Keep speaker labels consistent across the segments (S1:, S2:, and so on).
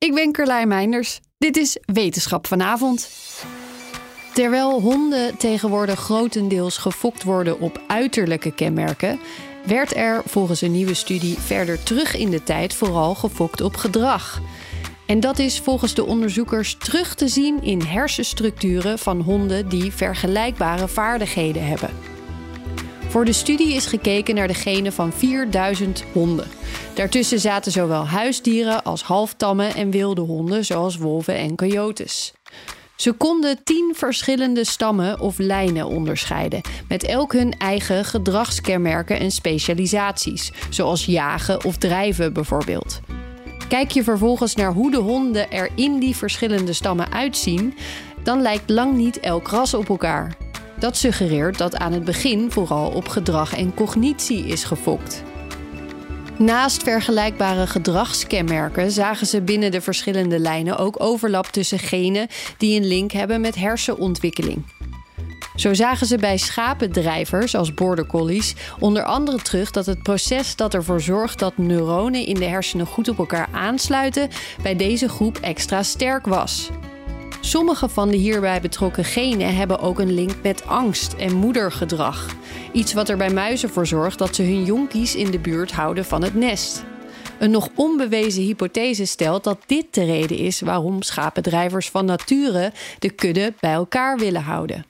S1: Ik ben Carlijn Meinders. Dit is Wetenschap vanavond. Terwijl honden tegenwoordig grotendeels gefokt worden op uiterlijke kenmerken, werd er volgens een nieuwe studie verder terug in de tijd vooral gefokt op gedrag. En dat is volgens de onderzoekers terug te zien in hersenstructuren van honden die vergelijkbare vaardigheden hebben. Voor de studie is gekeken naar de genen van 4000 honden. Daartussen zaten zowel huisdieren als halftamme en wilde honden, zoals wolven en coyotes. Ze konden tien verschillende stammen of lijnen onderscheiden, met elk hun eigen gedragskenmerken en specialisaties, zoals jagen of drijven bijvoorbeeld. Kijk je vervolgens naar hoe de honden er in die verschillende stammen uitzien, dan lijkt lang niet elk ras op elkaar. Dat suggereert dat aan het begin vooral op gedrag en cognitie is gefokt. Naast vergelijkbare gedragskenmerken zagen ze binnen de verschillende lijnen ook overlap tussen genen die een link hebben met hersenontwikkeling. Zo zagen ze bij schapendrijvers als border collies onder andere terug dat het proces dat ervoor zorgt dat neuronen in de hersenen goed op elkaar aansluiten, bij deze groep extra sterk was. Sommige van de hierbij betrokken genen hebben ook een link met angst en moedergedrag. Iets wat er bij muizen voor zorgt dat ze hun jonkies in de buurt houden van het nest. Een nog onbewezen hypothese stelt dat dit de reden is waarom schapendrijvers van nature de kudde bij elkaar willen houden.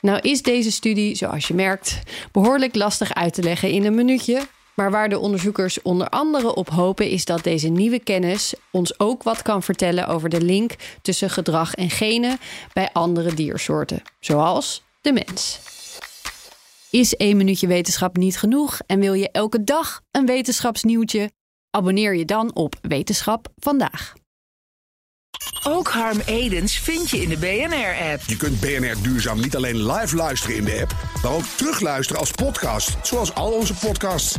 S1: Nou is deze studie, zoals je merkt, behoorlijk lastig uit te leggen in een minuutje. Maar waar de onderzoekers onder andere op hopen is dat deze nieuwe kennis ons ook wat kan vertellen over de link tussen gedrag en genen bij andere diersoorten, zoals de mens. Is één minuutje wetenschap niet genoeg en wil je elke dag een wetenschapsnieuwtje? Abonneer je dan op Wetenschap vandaag.
S2: Ook Harm Edens vind je in de BNR-app.
S3: Je kunt BNR Duurzaam niet alleen live luisteren in de app, maar ook terugluisteren als podcast, zoals al onze podcasts.